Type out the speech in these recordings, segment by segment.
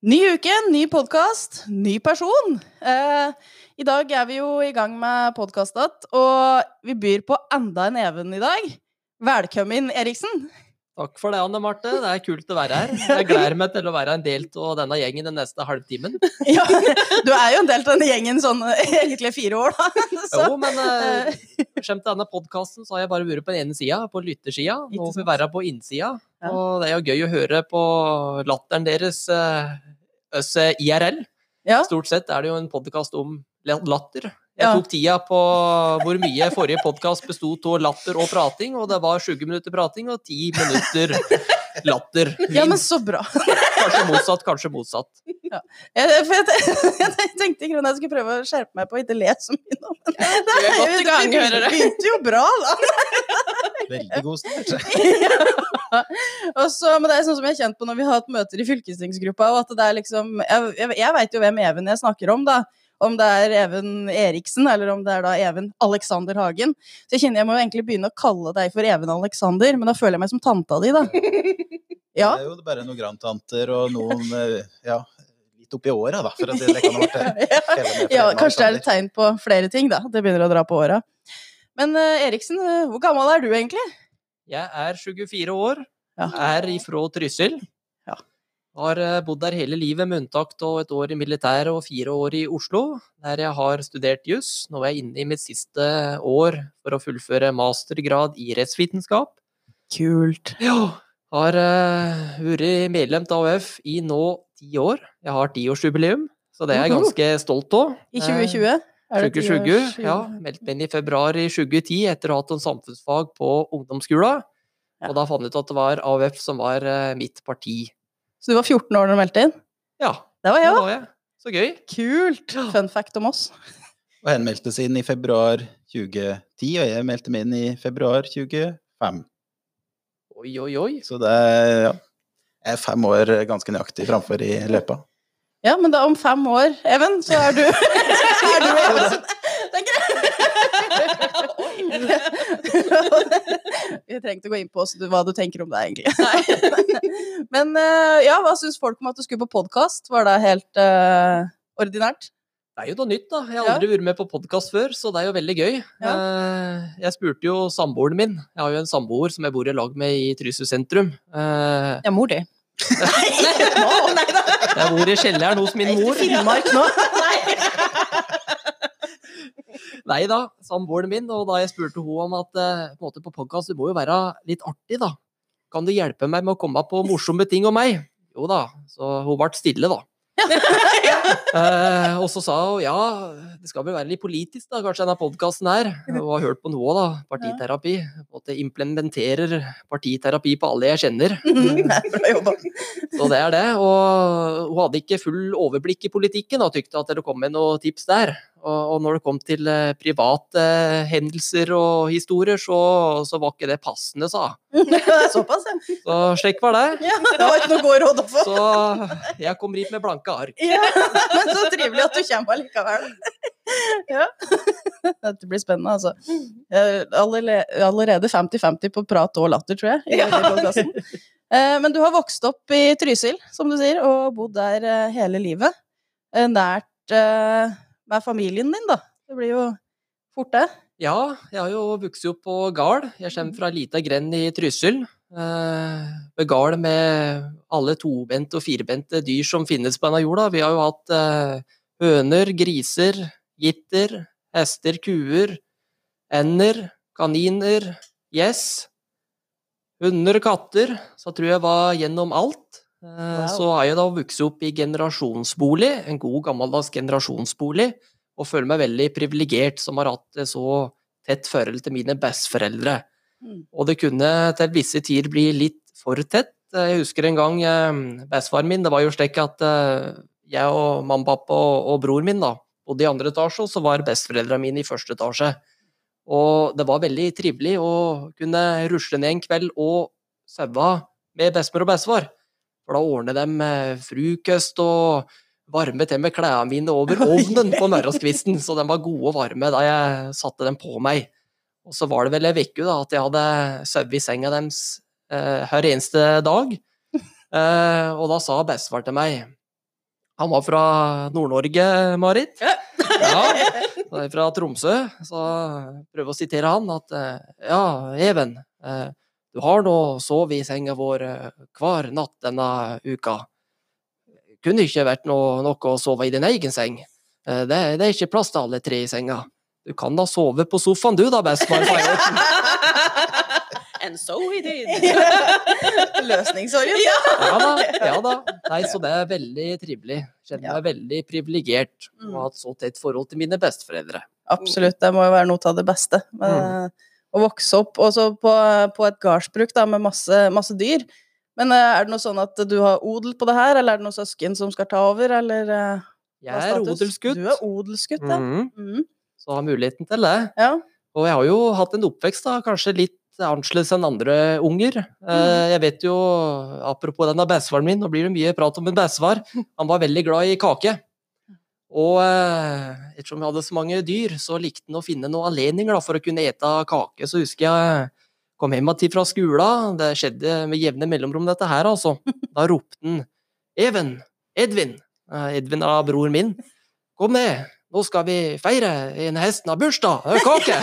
Ny uke, ny podkast, ny person. Eh, I dag er vi jo i gang med podkast igjen, og vi byr på enda en Even i dag. Velkommen, Eriksen. Takk for det, Anne Marte. Det er kult å være her. Jeg gleder meg til å være en del av denne gjengen den neste halvtimen. Ja, du er jo en del av denne gjengen sånn egentlig fire år, da. Så, Jo, men eh, skjemt til denne podkasten så har jeg bare vært på den ene sida, på lyttersida. Nå får vi være på innsida. Ja. Og det er jo gøy å høre på latteren deres, oss eh, IRL. ja. Stort sett er det jo en podkast om latter. Jeg Ja. tok tida på hvor mye forrige podkast besto av latter og prating, og det var 20 minutter prating og 10 minutter latter. ja, men så bra. Kanskje motsatt, kanskje motsatt. Jeg, for jeg, jeg tenkte i grunnen jeg skulle prøve å skjerpe meg på å ikke le så mye nå. Men det, det, er godt i gang, det begynte jo bra, da. Veldig god start. Og så, men det er sånn som jeg har kjent på når vi har hatt møter i fylkestingsgruppa, og at det er liksom Jeg, jeg, jeg veit jo hvem Even jeg snakker om, da. Om det er Even Eriksen, eller om det er da Even Alexander Hagen. Så jeg kjenner jeg må jo egentlig begynne å kalle deg for Even Alexander, men da føler jeg meg som tanta di, da. Ja. Det er jo bare noen grandtanter og noen eh, ja, litt oppi åra, da. For at det, det kan ha vært. Ja kanskje det er et tegn på flere ting, da. Det begynner å dra på åra. Men eh, Eriksen, eh, hvor gammel er du egentlig? Jeg er 24 år, er ifra Trysil. Har eh, bodd der hele livet, med unntak av et år i militæret og fire år i Oslo, der jeg har studert juss. Nå er jeg inne i mitt siste år for å fullføre mastergrad i rettsvitenskap. Kult. Ja, har eh, vært medlem av AUF i nå ti år. Jeg har tiårsjubileum, så det er jeg ganske stolt av. I 2020? Er det 2020, ja. Meldte meg inn i februar i 2010 etter å ha hatt en samfunnsfag på ungdomsskolen. Og da fant jeg ut at det var AUF som var eh, mitt parti. Så du var 14 år da du meldte inn? Ja, Det var jeg òg. Så gøy. Kult! Fun fact om oss. Og hen meldte seg inn i februar 2010, og jeg meldte meg inn i februar 2005. Oi, oi, oi. Så det er, ja, er fem år ganske nøyaktig framfor i løypa. Ja, men da om fem år, Even, så er du Er du? Tenker jeg. Vi trengte å gå inn på hva du tenker om det, egentlig. Men eh, ja, hva syns folk om at du skulle på podkast? Var det helt uh, ordinært? Det er jo noe nytt, da. Jeg har Ja. aldri vært med på podkast før, så det er jo veldig gøy. Ja. Eh, Jeg spurte jo samboeren min. Jeg har jo en samboer som jeg bor i lag med i Trysil sentrum. Eh, Ja, mor di. Nei da. Jeg bor i kjelleren hos min mor. Finnmark nå. Nei da, samboeren min, og da jeg spurte hun om at eh, på, en måte på podcast, det må jo være litt artig, da. Kan du hjelpe meg med å komme på morsomme ting om meg? Jo da, så hun ble stille, da. eh, og så sa hun ja, det skal vel være litt politisk, da, kanskje denne podkasten her. Hun har hørt på noe, da. Partiterapi. og at jeg implementerer partiterapi på alle jeg kjenner. Jobba. Så det er det. Og hun hadde ikke full overblikk i politikken og tykte at det kom med noen tips der. Og, når det kom til eh, private hendelser og historier, så, så var ikke det passende, sa. Såpass, ja. Så slik var det. ja. Det var ikke noe råd å få. Så jeg kom hit med blanke ark. Ja, men så trivelig at du kommer allikevel. Ja. Dette blir spennende, altså. Allerede 50-50 på prat og latter, tror jeg. podcasten. Eh, Men du har vokst opp i Trysil, som du sier, og bodd der eh, hele livet. Eh, Nært med familien din, da. Det blir jo fort det. Ja, jeg har jo vokst opp på gard. Jeg kommer fra ei lita grend i Trysil. Eh, ved med alle tobente og firbente dyr som finnes på denne jorda. Vi har jo hatt eh, høner, griser, gitter, hester, kuer, ender, kaniner, gjess, hunder, katter. Så tror jeg var gjennom alt. Eh, Wow. Så har jeg da vokst opp i generasjonsbolig, en god gammeldags generasjonsbolig og føler meg veldig privilegert som har hatt et så tett forhold til mine besteforeldre. Mm. Og det kunne til visse tider bli litt for tett. Jeg husker en gang eh, bestefaren min, det var jo slik at eh, jeg og mamma, pappa og, og bror min da, bodde i andre etasje, og så var besteforeldrene mine i første etasje. Og det var veldig trivelig å kunne rusle ned en kveld og saue med bestemor og bestefar. For da ordnet de eh, frokost og varme til med klærne mine over ovnen på morgenskvisten, så de var gode og varme da jeg satte dem på meg. Og så var det vel ei uke at jeg hadde sovet i senga deres eh, hver eneste dag. Eh, og da sa bestefar til meg Han var fra Nord-Norge, Marit. Ja. Ja, er fra Tromsø. Så prøv å sitere han at eh, Ja, Even, eh, du har nå sovet i senga vår eh, hver natt denne uka. Kunne ikke vært noe, noe å sove i din egen seng. Eh, Det, det er ikke plass til alle tre i senga. Du kan da sove på sofaen du da, bestefar. jeg. And so he did. Løsningsorientert. Ja da. ja da. Nei, så det er veldig trivelig. Kjenner Ja. meg veldig privilegert Mm. å ha et så tett forhold til mine besteforeldre. Absolutt, det må jo være noe av det beste. Men, Å vokse opp også på, på et gardsbruk da, med masse, masse dyr. Men eh, er det noe sånn at du har odel på det her, eller er det noen søsken som skal ta over, eller eh, Jeg er odelsgutt, Du er odelsgutt, ja. Mhm. Så har muligheten til det. ja. Og jeg har jo hatt en oppvekst da, kanskje litt annerledes enn andre unger. Eh, Mm. Jeg vet jo, apropos denne bestefaren min, nå blir det mye prat om en bestefar, han var veldig glad i kake. Og eh, ettersom jeg hadde så mange dyr, så likte han å finne noen anledninger da, for å kunne ete kake. Så husker jeg kom hjem igjen fra skolen, det skjedde med jevne mellomrom dette her, altså. Da ropte han Even, Edvin, eh, Edvin er bror min, kom ned, nå skal vi feire en hesten har bursdag, det er kake!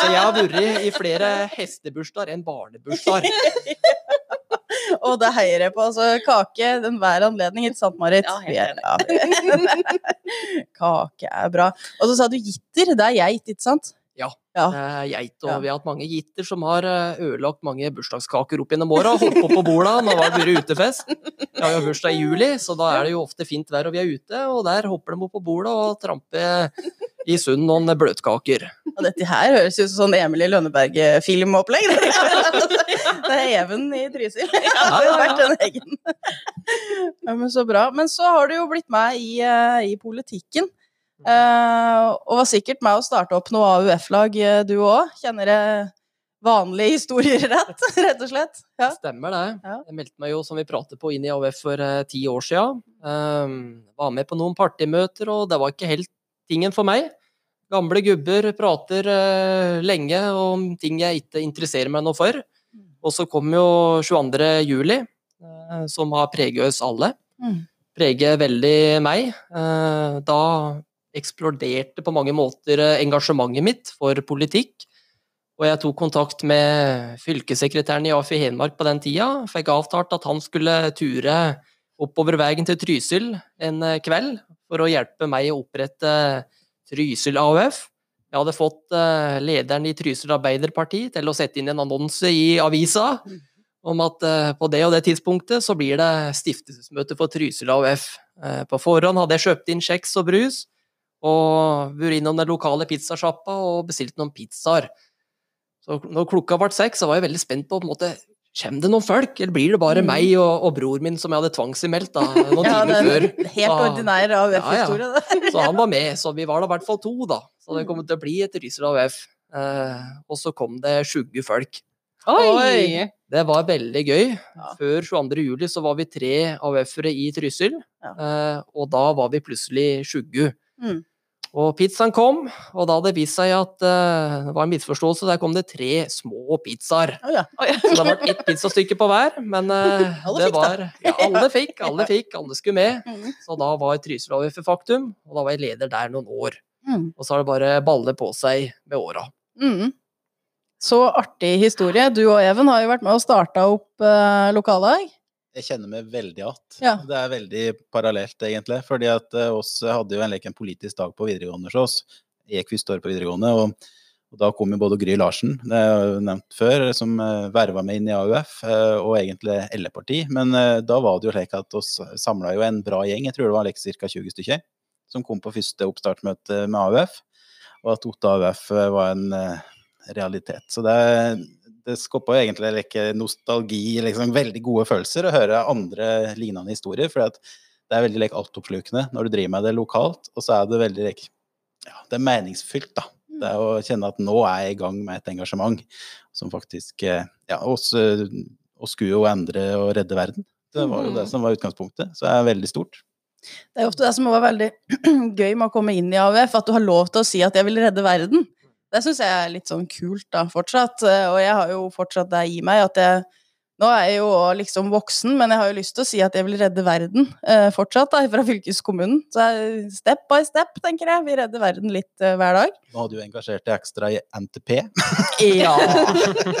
Så jeg har vært i flere hestebursdager enn barnebursdager. Og det heier jeg på. Altså, kake enhver anledning, ikke sant, Marit? Ja, helt er- ja, kake er bra. Og så sa du gitter. Det er geit, ikke sant? Ja. Ja. Eh, Geit, og Ja. vi har hatt mange gitter som har eh, ødelagt mange bursdagskaker opp gjennom åra. Holdt på på borda når det vært utefest. Jeg har jo bursdag i juli, så da er det jo ofte fint vær og vi er ute. Og der hopper de opp på bordet og tramper i sund noen bløtkaker. Og dette her høres ut som sånn Emil i Lønneberg-filmopplegg. Det er Even i Trysil. Det har ja, ja, ja. vært en egen. Ja, men så bra. Men så har du jo blitt med i, eh, i politikken. Eh, og var sikkert med å starte opp noe AUF-lag, eh, du òg. Kjenner jeg vanlige historier rett, rett og slett? Ja. Stemmer det. Ja. Jeg meldte meg jo, som vi pratet på, inn i AUF for uh, ti år siden. Um, var med på noen partimøter, og det var ikke helt tingen for meg. Gamle gubber prater uh, lenge om ting jeg ikke interesserer meg noe for. Og så kom jo 22. juli, som har preget oss alle. Mm. Preger veldig meg. Da eksploderte på mange måter eh, engasjementet mitt for politikk. Og jeg tok kontakt med fylkessekretæren i AFI Hedmark på den tida. Fikk avtalt at han skulle ture oppover veien til Trysil en eh, kveld for å hjelpe meg å opprette Trysil AUF. Jeg hadde fått eh, lederen i Trysil Arbeiderparti til å sette inn en annonse i avisa om at på det og det tidspunktet så blir det stiftelsesmøte for Trysil AUF. På forhånd hadde jeg kjøpt inn kjeks og brus, og vært innom den lokale pizzasjappa og bestilt noen pizzaer. Så når klokka ble seks, så var jeg veldig spent på, på en måte, Kommer det noen folk, eller blir det bare Mm. meg og, og bror min som jeg hadde tvangsinnmeldt da, noen Ja, timer før? helt Ah. ordinær AUF-historie, det. Så han var med, så vi var da i hvert fall to, da. Så Mm. det kom til å bli et Ryssel AUF. Eh, og så kom det 20 folk. Oi! Det var veldig gøy. Ja. Før 22. juli så var vi tre AUF-ere i Trysil, Ja. eh, og da var vi plutselig 20. Mm. Og pizzaen kom, og da hadde det vist seg at uh, det var en misforståelse. Der kom det tre små pizzaer. Oh, ja. Så det var ett pizzastykke på hver, men uh, Alle det fikk, var Ja, alle fikk, alle fikk, alle skulle med. Mm. Så da var Trysil AUF for faktum, og da var jeg leder der noen år. Mm. Og så har det bare ballet på seg med åra. Mm. Så artig historie. Du og Even har jo vært med og starta opp uh, lokallag. Jeg kjenner meg veldig att. Ja. Det er veldig parallelt, egentlig. Fordi at eh, oss hadde jo en, ikke en politisk dag på videregående hos oss. Jeg gikk første år på videregående, og, og da kom jo både Gry Larsen, det har jeg jo nevnt før, som uh, verva meg inn i AUF, eh, og egentlig LE-parti. Men eh, da var det jo slik at oss samla jo en bra gjeng, jeg tror det var like, ca. 20 stykker, som kom på første oppstartsmøte med AUF. Og at Otta AUF eh, var en eh, realitet. Så det, det skappa jo egentlig ikke nostalgi, liksom, veldig gode følelser å høre andre lignende historier. For det er veldig like, altoppslukende når du driver med det lokalt, og så er det veldig like, ja, det er meningsfylt. da. Det er å kjenne at nå er jeg i gang med et engasjement som faktisk eh, Ja, oss, eh, oss skulle jo endre og redde verden. Det var jo det som var utgangspunktet. Så det er veldig stort. Det er ofte det som var veldig gøy med å komme inn i AUF, at du har lov til å si at jeg vil redde verden. Det syns jeg er litt sånn kult da, fortsatt. Eh, Og jeg har jo fortsatt det i meg at jeg Nå er jeg jo liksom voksen, men jeg har jo lyst til å si at jeg vil redde verden eh, fortsatt, da, fra fylkeskommunen. Så step by step, tenker jeg. Vi redder verden litt eh, hver dag. Nå hadde du engasjert deg ekstra i NTP. Ja.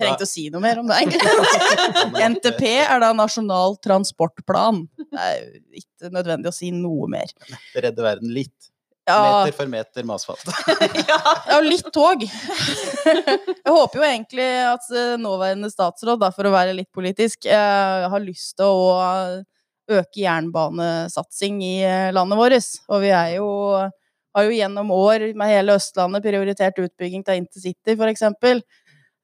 Trengte å si noe mer om det, egentlig. NTP er da Nasjonal transportplan. Det er ikke nødvendig å si noe mer. redde verden litt. Ja, Meter for meter med asfalt. ja litt tog. Jeg håper jo egentlig at eh, nåværende statsråd, da, for å være litt politisk, eh, har lyst til å øke jernbanesatsing i eh, landet vårt. Og vi er jo har jo gjennom år med hele Østlandet prioritert utbygging av intercity, for eksempel.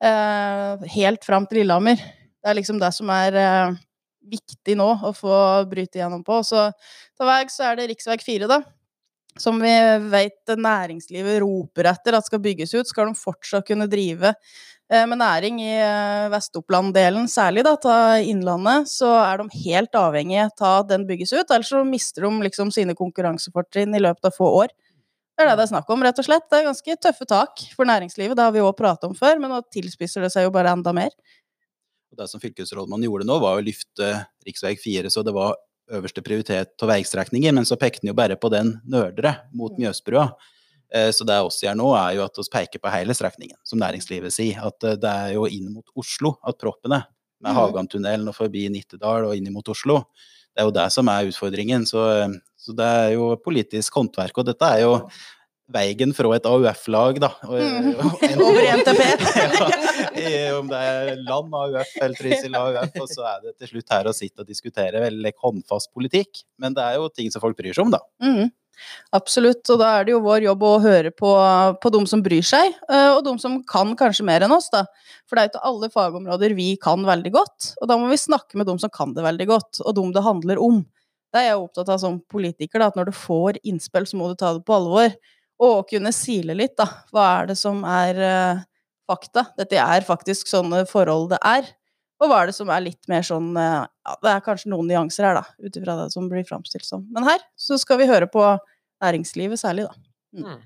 Eh, helt fram til Lillehammer. Det er liksom det som er eh, viktig nå å få bryte gjennom på. Så til vei så er det rv. 4, da. Som vi vet næringslivet roper etter at skal bygges ut, skal de fortsatt kunne drive eh, med næring i eh, Vest-Oppland-delen, særlig da, til Innlandet, så er de helt avhengige av at den bygges ut, ellers så mister de liksom sine konkurransefortrinn i løpet av få år. Det er det det er snakk om, rett og slett. Det er ganske tøffe tak for næringslivet, det har vi òg pratet om før, men nå tilspisser det seg jo bare enda mer. Det som fylkesrådmannen gjorde nå, var å lyfte rv. 4, så det var øverste prioritet på veistrekninger, men så pekte han jo bare på den nørdere mot Mjøsbrua. Eh, Så det oss gjør nå, er jo at vi peker på hele strekningen, som næringslivet sier. At eh, det er jo inn mot Oslo at proppen er. Med Mhm. Hagantunnelen og forbi Nittedal og inn mot Oslo. Det er jo det som er utfordringen. Så, eh, så det er jo politisk håndverk. Og dette er jo veien fra et AUF-lag, da. Og, Mhm. og en- Over i NTP. ja, om det er Land AUF eller Trysil AUF, og så er det til slutt her å sitte og diskutere veldig håndfast politikk. Men det er jo ting som folk bryr seg om, da. Mm. Absolutt, og da er det jo vår jobb å høre på, på de som bryr seg, eh, og de som kan kanskje mer enn oss, da. For det er jo ikke alle fagområder vi kan veldig godt, og da må vi snakke med de som kan det veldig godt, og dem det handler om. Det er jeg opptatt av som politiker, da, at når du får innspill, så må du ta det på alvor. Og å kunne sile litt, da. Hva er det som er uh, fakta? Dette er faktisk sånne forhold det er. Og hva er det som er litt mer sånn uh, Ja, det er kanskje noen nyanser her, da, ut ifra det som blir framstilt som. Men her så skal vi høre på næringslivet særlig, da. Mm.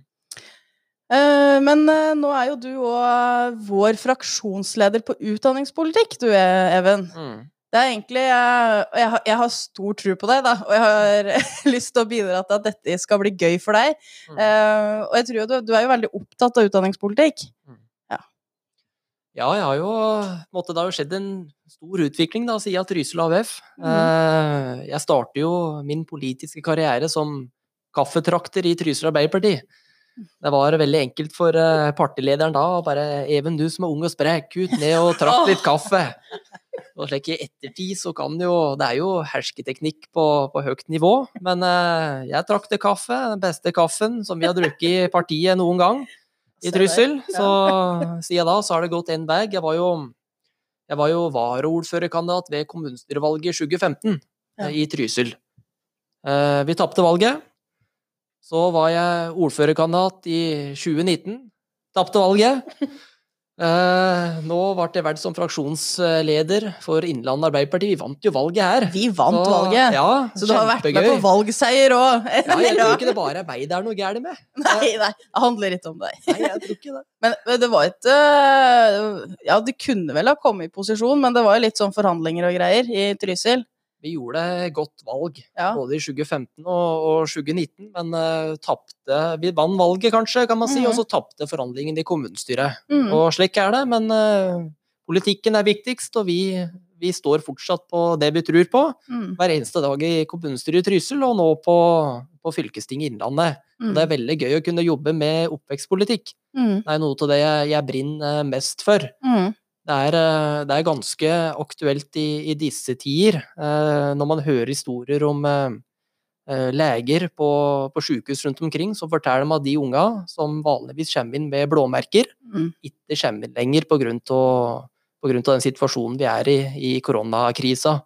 Eh, men nå er jo du òg vår fraksjonsleder på utdanningspolitikk, du Even. Mm. Det er egentlig eh, og jeg, har- jeg har stor tro på deg, da, og jeg har lyst til å bidra til at dette skal bli gøy for deg. Mm. Uh, og jeg tror du, du er jo veldig opptatt av utdanningspolitikk. Ja, jeg har jo måtte, Det har jo skjedd en stor utvikling da, siden Trysil AUF. Mm. Uh, Jeg starter jo min politiske karriere som kaffetrakter i Trysil Arbeiderparti. Det var veldig enkelt for eh, partilederen da bare Even, du som er ung og sprek, ut ned og trakk litt kaffe. Og slik i ettertid så kan jo Det er jo hersketeknikk på, på høyt nivå, men eh, jeg trakte kaffe, den beste kaffen som vi har drukket i partiet noen gang i. Trysil. Så siden da så har det gått én bag. Jeg var jo, jeg var jo varaordførerkandidat ved kommunestyrevalget i 2015 eh, i Trysil. Eh, Vi tapte valget. Så var jeg ordførerkandidat i 2019. Tapte valget. Eh, nå ble jeg valgt som fraksjonsleder for Innlandet Arbeiderparti. Vi vant jo valget her. Vi vant Så, valget, Ja, så du har vært med på valgseier òg. Ja, jeg tror ikke det bare er meg det er noe galt med. Nei, nei, det handler ikke om deg. Nei, jeg tror ikke det. Men men det var ikke Ja, du kunne vel ha kommet i posisjon, men det var jo litt sånn forhandlinger og greier i Trysil. Vi gjorde godt valg, Ja. både i 2015 og, og 2019, men uh, tapte Vi vant valget, kanskje, kan man si, Mhm. og så tapte forhandlingene i kommunestyret. Mm. Og slik er det, men uh, politikken er viktigst, og vi, vi står fortsatt på det vi tror på. Mm. Hver eneste dag i kommunestyret i Trysil, og nå på, på fylkestinget Innlandet. Det er veldig gøy å kunne jobbe med oppvekstpolitikk. Mm. Det er noe av det jeg, jeg brenner mest for. Det er, eh, det er ganske aktuelt i, i disse tider, eh, når man hører historier om eh, leger på, på sykehus rundt omkring som forteller om at de unga som vanligvis kommer inn med blåmerker, Mm. ikke kommer inn lenger av den situasjonen vi er i i koronakrisa.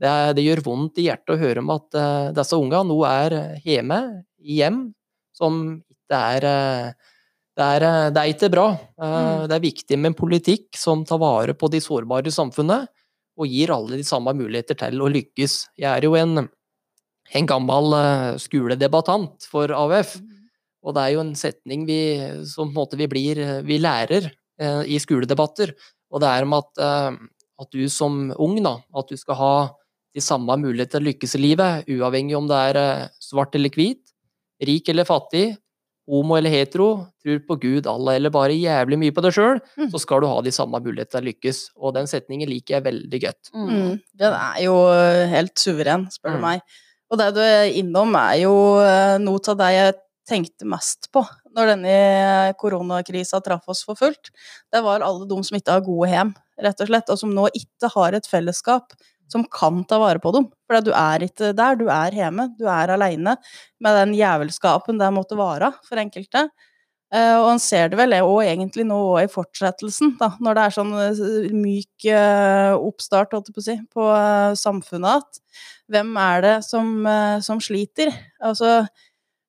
Det, er, det gjør vondt i hjertet å høre om at eh, disse unga nå er hjemme, i hjem, som ikke er eh, det er, eh, det er ikke bra. Eh, Mm. Det er viktig med en politikk som tar vare på de sårbare i samfunnet, og gir alle de samme muligheter til å lykkes. Jeg er jo en, en gammel eh, skoledebattant for AUF, og det er jo en setning vi, som på en måte vi blir Vi lærer eh, i skoledebatter, og det er om at eh, at du som ung, da, at du skal ha de samme muligheter til å lykkes i livet, uavhengig om det er svart eller hvit, rik eller fattig, homo eller hetero, tror på Gud, Allah eller bare jævlig mye på deg sjøl, Mm. så skal du ha de samme mulighetene til å lykkes. Og den setningen liker jeg veldig godt. Mm. Den er jo helt suveren, spør du Mm. meg. Og det du er innom, er jo eh, noe av det jeg tenkte mest på når denne koronakrisa traff oss for fullt. Det var alle de som ikke har gode hjem, rett og slett, og som nå ikke har et fellesskap som kan ta vare på dem. For du er ikke der, du er hjemme, du er aleine med den jævelskapen det måtte være for enkelte. Eh, og en ser det vel òg egentlig nå også i fortsettelsen, da, når det er sånn eh, myk eh, oppstart, på si, på samfunnet at hvem er det som, som sliter? Altså,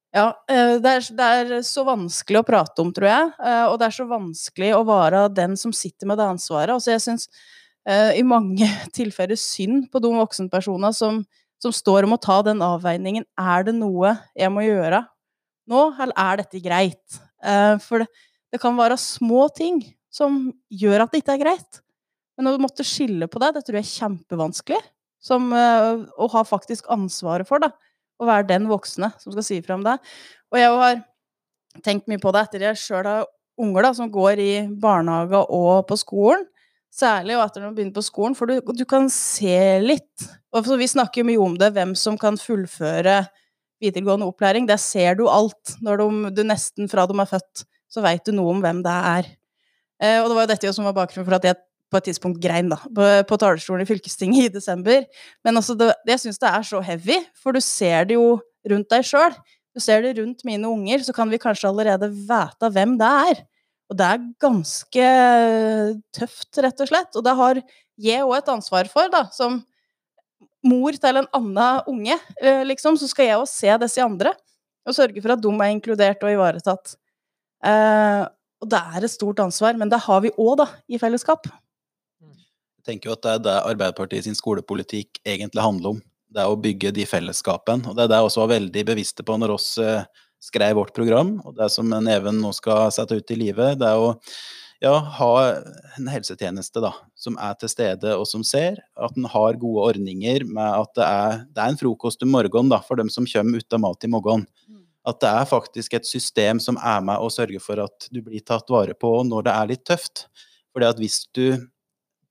ja, det er, det er så vanskelig å prate om, tror jeg, og det er så vanskelig å være den som sitter med det ansvaret. Altså, jeg syns eh, i mange tilfeller synd på de voksenpersonene som, som står og må ta den avveiningen. Er det noe jeg må gjøre nå, eller er dette greit? Eh, for det, det kan være små ting som gjør at det ikke er greit. Men å måtte skille på det, det tror jeg er kjempevanskelig. Som, eh, å ha faktisk ansvaret for det. Å være den voksne som skal si fra om det. Og jeg har tenkt mye på det etter jeg sjøl har unger da, som går i barnehage og på skolen. Særlig etter når de begynner på skolen, for du, du kan se litt. Og vi snakker jo mye om det, hvem som kan fullføre videregående opplæring. Der ser du alt. Når de, du nesten fra de er født, så veit du noe om hvem det er. Eh, og det var jo dette som var bakgrunnen for at jeg på et tidspunkt grein da, på, på talerstolen i fylkestinget i desember. Men altså, det, jeg syns det er så heavy, for du ser det jo rundt deg sjøl. Du ser det rundt mine unger, så kan vi kanskje allerede vite hvem det er. Og det er ganske tøft, rett og slett. Og det har jeg òg et ansvar for, da, som mor til en annen unge, eh, liksom, så skal jeg òg se disse andre. Og sørge for at de er inkludert og ivaretatt. Eh, og det er et stort ansvar, men det har vi òg, da, i fellesskap. Jeg tenker jo at det er det Arbeiderpartiet sin skolepolitikk egentlig handler om. Det er å bygge de fellesskapene. Og det er det jeg også var veldig bevisste på når oss eh, skrev vårt program. Og det som en Even nå skal sette ut i livet, det er å ja, ha en helsetjeneste da, som er til stede og som ser. At en har gode ordninger med at det er, det er en frokost om morgenen da, for dem som kommer uten mat i morgen. At det er faktisk et system som er med og sørger for at du blir tatt vare på når det er litt tøft. Fordi at hvis du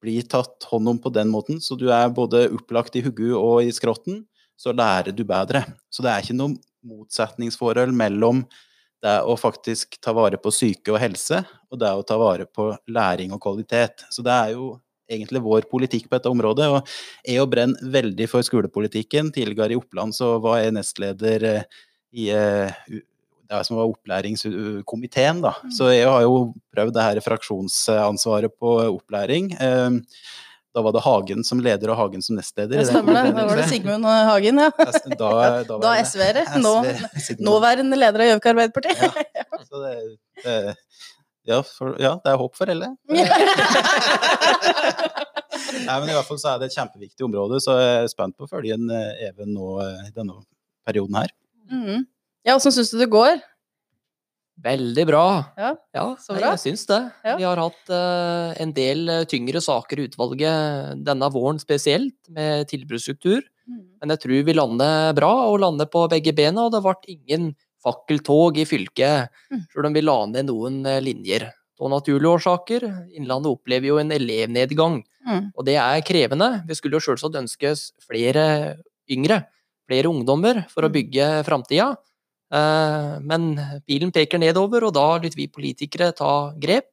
blir tatt hånd om på den måten, så du er både opplagt i hodet og i skrotten, så lærer du bedre. Så det er ikke noe motsetningsforhold mellom det å faktisk ta vare på syke og helse, og det å ta vare på læring og kvalitet. Så det er jo egentlig vår politikk på dette området. Og jeg og brenner veldig for skolepolitikken. Tidligere i Oppland så var jeg nestleder eh, i eh, det som var opplæringskomiteen, da. Så jeg har jo prøvd det her fraksjonsansvaret på opplæring. Da var det Hagen som leder og Hagen som nestleder. Det stemmer det. Da var det Sigmund Hagen, ja. Da, da, Da SV-ere. Nå, nåværende leder av Gjøvik Arbeiderparti. Ja, så det, det, ja, for, ja, det er håp for alle. Nei, men i hvert fall så er det et kjempeviktig område, så jeg er spent på å følge en eh, Even nå eh, i denne perioden her. Mm. Ja, åssen syns du det går? Veldig bra. Ja, så nei, bra. jeg syns det. Ja. Vi har hatt uh, en del eh, tyngre saker i utvalget denne våren spesielt, med tilbudsstruktur. Mm. Men jeg tror vi lander bra, og lander på begge bena, og det ble ingen fakkeltog i fylket, Mm. selv om vi la ned noen eh, linjer. Av naturlige årsaker. Innlandet opplever jo en elevnedgang, mm. og det er krevende. Vi skulle jo selvsagt ønske flere yngre, flere ungdommer, for å Mm. bygge framtida. Eh, Men bilen peker nedover, og da lytter vi politikere ta grep.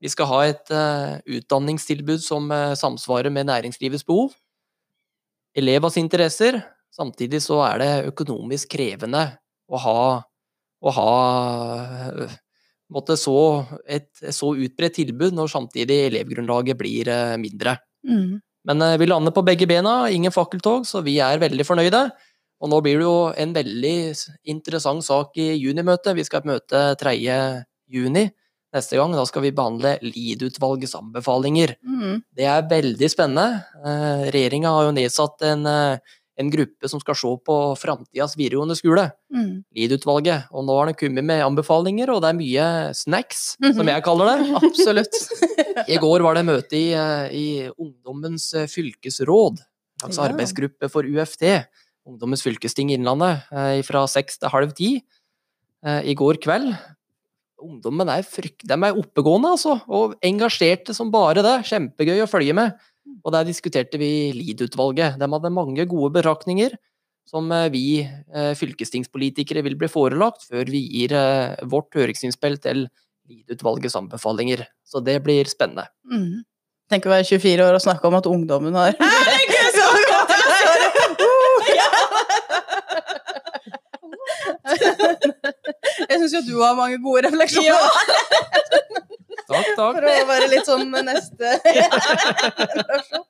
Vi skal ha et eh, utdanningstilbud som eh, samsvarer med næringslivets behov. Elevas interesser. Samtidig så er det økonomisk krevende å ha, å ha måtte så et så utbredt tilbud når samtidig elevgrunnlaget blir mindre. Mm. Men vi lander på begge bena, ingen fakkeltog, så vi er veldig fornøyde. Og nå blir det jo en veldig interessant sak i junimøtet. Vi skal møte 3. juni neste gang. Da skal vi behandle Lied-utvalgets anbefalinger. Mm. Det er veldig spennende. Eh, Regjeringa har jo nedsatt en, eh, en gruppe som skal se på framtidas videregående skole. Mm. LID-utvalget. Og nå har de kommet med anbefalinger, og det er mye snacks, Mhm. som jeg kaller det. Absolutt. I går var det møte i, eh, i Ungdommens fylkesråd, altså Ja. arbeidsgruppe for UFT, Ungdommens fylkesting Innlandet, eh, fra seks til halv ti eh, i går kveld. Ungdommen er, frykt, de er oppegående, altså, og engasjerte som bare det. Kjempegøy å følge med. Og der diskuterte vi LID-utvalget. De hadde mange gode betraktninger som eh, vi fylkestingspolitikere vil bli forelagt før vi gir vårt høringsinnspill til LID-utvalgets anbefalinger. Så det blir spennende. Mm. Tenk å være 24 år og snakke om at ungdommen har Herregud, så godt! Jeg syns jo du har mange gode refleksjoner. Takk, takk. For å være litt sånn neste generasjon.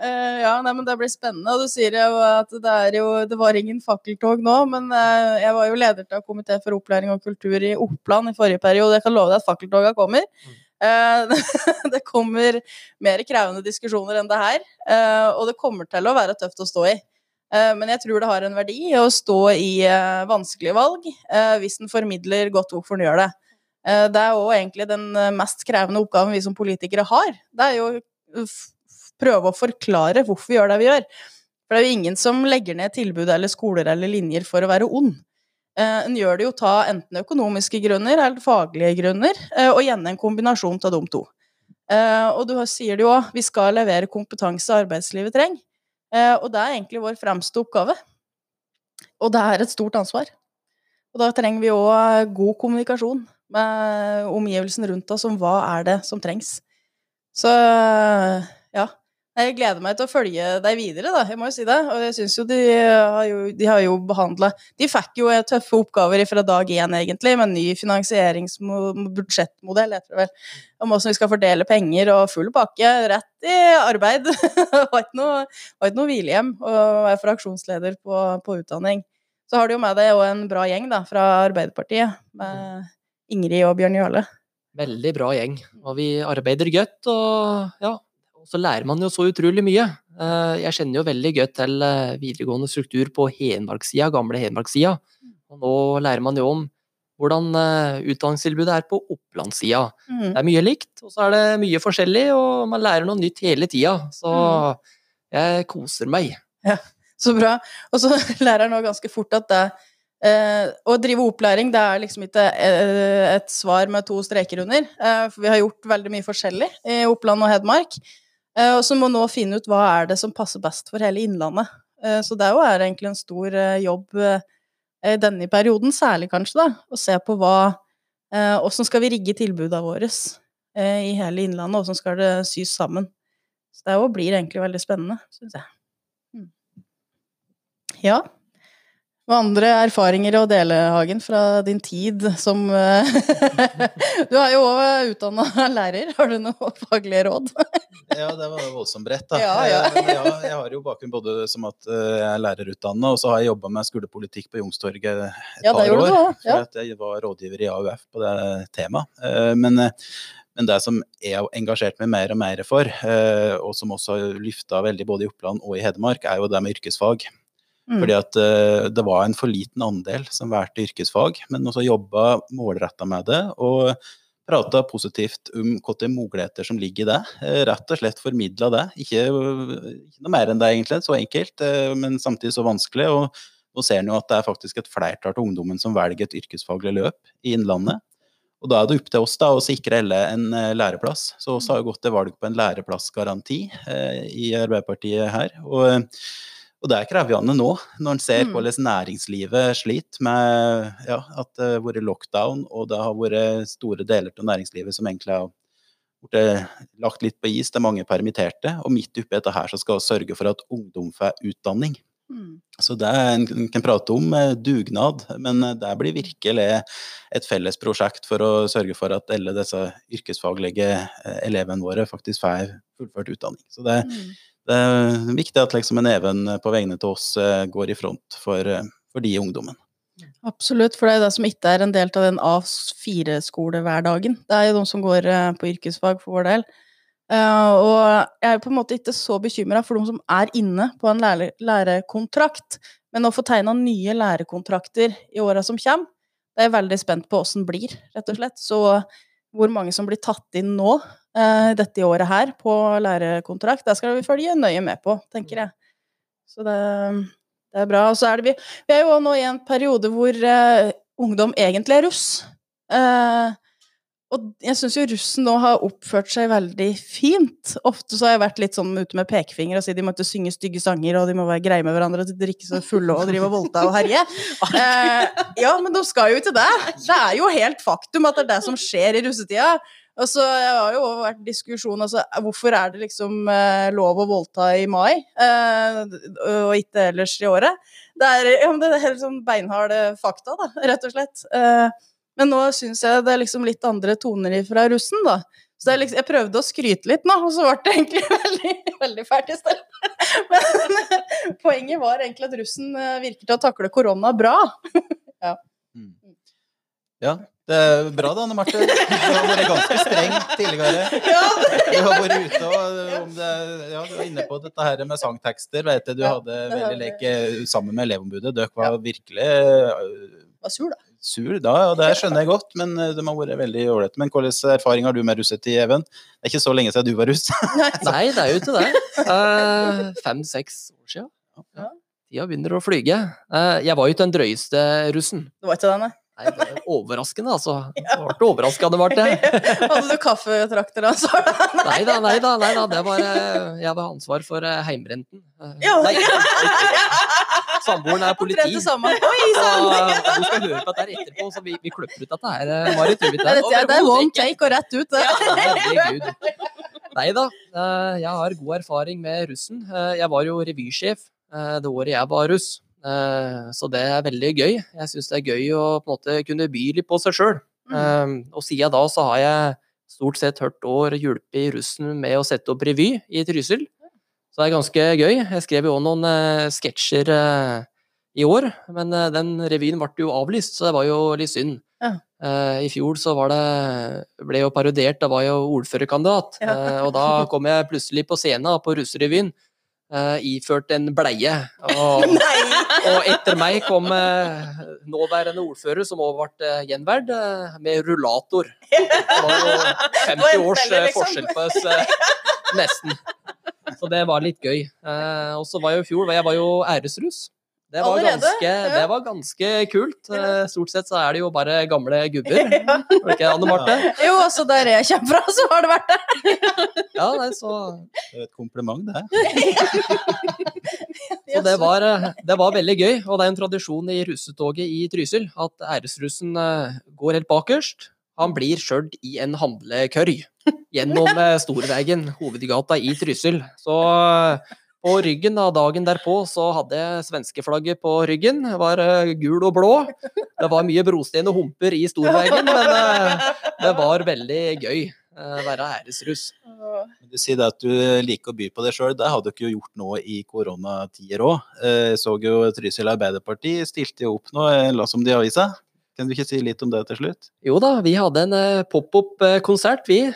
Eh, ja, nei, men det blir spennende. Og du sier jo at det er jo Det var ingen fakkeltog nå, men uh, jeg var jo leder til komité for opplæring og kultur i Oppland i forrige periode. Jeg kan love deg at fakkeltoga kommer. Eh, det kommer mer krevende diskusjoner enn det her, eh, og det kommer til å være tøft å stå i. Eh, Men jeg tror det har en verdi å stå i eh, vanskelige valg, eh, hvis den formidler godt hvorfor den gjør det. Det er òg egentlig den mest krevende oppgaven vi som politikere har. Det er jo å prøve å forklare hvorfor vi gjør det vi gjør. For det er jo ingen som legger ned tilbud eller skoler eller linjer for å være ond. En gjør det jo ta enten økonomiske grunner eller faglige grunner, og gjerne en kombinasjon av de to. Og du sier det jo òg, vi skal levere kompetanse arbeidslivet trenger. Eh, Og det er egentlig vår fremste oppgave. Og det er et stort ansvar. Og da trenger vi òg god kommunikasjon med omgivelsene rundt oss om hva er det som trengs. Så ja. Jeg gleder meg til å følge deg videre, da. Jeg må jo si det. Og jeg syns jo de har jo, de har jo behandla De fikk jo tøffe oppgaver fra dag én, egentlig, med en ny finansieringsbudsjettmodell, heter det vel. Om hvordan vi skal fordele penger og full pakke. Rett i arbeid. Var ikke noe, noe hvilehjem å være fraksjonsleder på, på utdanning. Så har du jo med deg òg en bra gjeng da, fra Arbeiderpartiet, med Ingrid og Bjørn Jarle. Veldig bra gjeng. Og vi arbeider godt, og ja. Og så lærer man jo så utrolig mye. Eh, Jeg kjenner jo veldig godt til eh, videregående struktur på Hedmarkssida, gamle Hedmarkssida. Og nå lærer man jo om hvordan eh, utdanningstilbudet er på Opplandssida. Mm. Det er mye likt, og så er det mye forskjellig, og man lærer noe nytt hele tida. Så jeg koser meg. Ja, Så bra. Og så lærer jeg nå ganske fort at det eh, å drive opplæring, det er liksom ikke et svar med to streker under. Eh, for vi har gjort veldig mye forskjellig i Oppland og Hedmark. Eh, og så må nå finne ut hva er det som passer best for hele Innlandet. Eh, så det er jo egentlig en stor eh, jobb i denne perioden, særlig kanskje, da. Å se på hva Åssen skal vi rigge tilbudene våre i hele Innlandet, åssen skal det sys sammen. Så det jo blir egentlig veldig spennende, syns jeg. Ja. Hva andre erfaringer å dele, Hagen, fra din tid som eh, Du er jo òg utdanna lærer. Har du noe faglige råd? Ja, det var voldsomt bredt, da. Ja, ja. Jeg, jeg, jeg har jo bakgrunn både som at eh, jeg er lærerutdanna, og så har jeg jobba med skolepolitikk på Youngstorget et Ja, par år. du ja. For at jeg var rådgiver i AUF på det temaet. Eh, Men, men det som jeg har engasjert meg mer og mer for, og som også har lyfta veldig både i Oppland og i Hedmark, er jo det med yrkesfag. Mm. Fordi at eh, det var en for liten andel som valgte yrkesfag, men også jobba målretta med det. og prata positivt om hvilke muligheter som ligger i det. Eh, Rett og slett formidla det. Ikke, ikke noe mer enn det, egentlig. Så enkelt, eh, men samtidig så vanskelig. Og nå ser en jo at det er faktisk et flertall av ungdommen som velger et yrkesfaglig løp i Innlandet. Og da er det opp til oss da å sikre alle en eh, læreplass. Så vi har jo gått til valg på en læreplassgaranti eh, i Arbeiderpartiet her. Og, og det er krevende nå, når en ser Mm. hvordan næringslivet sliter med ja, at det har vært lockdown, og det har vært store deler av næringslivet som egentlig har blitt lagt litt på is. Det er mange permitterte. Og midt oppi dette her så skal vi sørge for at ungdom får utdanning. Mm. Så det er en kan prate om eh, dugnad, men eh, det blir virkelig et felles prosjekt for å sørge for at alle disse yrkesfaglige eh, elevene våre faktisk får fullført utdanning. Så det, Mm. Det er viktig at liksom en Even på vegne til oss eh, går i front for, eh, for de ungdommen. Absolutt, for det er det som ikke er en del av den A4-skolehverdagen. Det er jo de som går eh, på yrkesfag for vår del. Og jeg er på en måte ikke så bekymra for de som er inne på en lære lærekontrakt, men å få tegna nye lærekontrakter i åra som kommer, det er jeg veldig spent på åssen blir, rett og slett. Så hvor mange som blir tatt inn nå, dette året her, på lærekontrakt, det skal vi følge nøye med på, tenker jeg. Så det, det er bra. Og så er det vi Vi er jo nå i en periode hvor uh, ungdom egentlig er russ. Uh, og jeg syns jo russen nå har oppført seg veldig fint. Ofte så har jeg vært litt sånn ute med pekefinger og si de må ikke synge stygge sanger, og de må være greie med hverandre og drikke så fulle og drive og voldta og herje. Eh, ja, men de skal jo ikke det. Det er jo helt faktum at det er det som skjer i russetida. Og så har jo vært diskusjon altså hvorfor er det liksom eh, lov å voldta i mai, eh, og ikke ellers i året? Det er, ja, det er helt sånn beinharde fakta, da, rett og slett. Eh, men nå syns jeg det er liksom litt andre toner fra russen, da. Så liksom, jeg prøvde å skryte litt nå, og så ble det egentlig veldig, veldig fælt i stedet. Men poenget var egentlig at russen eh, virker til å takle korona bra. Mm. Ja, det er bra da, Anne Marte. Du har vært ganske streng tidligere. Du har vært ute og om det, ja, du var inne på dette her med sangtekster. Vet jeg, du hadde veldig leke sammen med elevombudet. Dere var virkelig øh, var sur, da. sur da, og det skjønner jeg godt, men øh, de har vært veldig ålreite. Men hvilken erfaring har du med russetid, Even? Det er ikke så lenge siden du var russ. Nei, det er jo ikke det. Eh, Fem-seks år siden. Ja. Tida begynner å flyge. Eh, jeg var jo ikke den drøyeste russen. Det var ikke det, nei. Nei, det er overraskende, altså. Det ble overraskende, ble det. Hadde du kaffetrakter da, så Nei da, nei da. nei da, det var, eh, Jeg hadde ansvar for eh, heimrenten. Eh, Ja. Nei, samboeren er politi. Oi Så du skal høre på dette her etterpå, så vi, vi kløpper ut dette her, Marit. Det, det? det, det er one take og rett ut. Det. Herregud. Nei da, jeg har god erfaring med russen. Jeg var jo revysjef det året jeg var russ, så det er veldig gøy. Jeg syns det er gøy å på en måte kunne by litt på seg sjøl. Mm. Og siden da så har jeg stort sett hvert år hjulpet russen med å sette opp revy i Trysil. Så det er ganske gøy. Jeg skrev jo også noen eh, sketsjer eh, i år, men eh, den revyen ble jo avlyst, så det var jo litt synd. Ja. Eh, I fjor så var det ble jo parodiert, da var jeg jo ordførerkandidat, Ja. eh, og da kom jeg plutselig på scenen på russerevyen. Eh, iført en bleie. Og, og etter meg kom uh, nåværende ordfører, som også ble uh, gjenverd, eh, med rullator. Det var jo 50 års liksom. forskjell på oss, nesten. Så det var litt gøy. Og så var jeg jo i fjor, jeg var jo æresruss. Det var, ganske, Ja. det var ganske kult. Eh, stort sett så er det jo bare gamle gubber. Var det ikke Anne Marte? Jo, altså der jeg kommer fra, så har det vært det. Ja, nei, så, Det er et kompliment, det. så det, var, eh, det var veldig gøy. Og det er en tradisjon i russetoget i Trysil at æresrussen eh, går helt bakerst. Han blir kjørt i en handlekørj gjennom Storveien, hovedgata i Trysil. Så på ryggen da, dagen derpå så hadde jeg svenskeflagget på ryggen. Det var uh, gul og blå. Det var mye brostein og humper i Storveien, men uh, det var veldig gøy å være æresruss. Du sier at du liker å by på deg sjøl. Det har du ikke gjort nå i koronatider òg. Jeg så jo Trysil Arbeiderparti stilte jo opp nå, la som om det i avisa. Kan du ikke si litt om det til slutt? Jo da, vi hadde en pop-up-konsert, vi.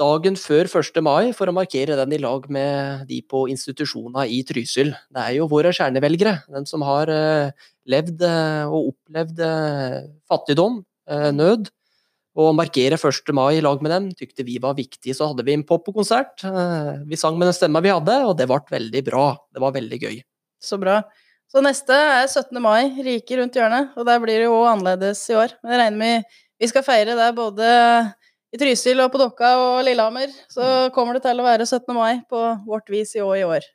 Dagen før 1. mai, for å markere den i lag med de på institusjonene i Trysil. Det er jo våre kjernevelgere, den som har eh, levd eh, og opplevd eh, fattigdom, nød. Å markere 1. mai i lag med dem tykte vi var viktig, så hadde vi en pop-up-konsert. Eh, Vi sang med den stemma vi hadde, og det ble veldig bra. Det var veldig gøy. Så bra. Så neste er 17. mai, rike rundt hjørnet, og der blir det jo annerledes i år. Men jeg regner med vi skal feire der både i Trysil og på Dokka og Lillehammer. Så kommer det til å være 17. mai på vårt vis i år i år.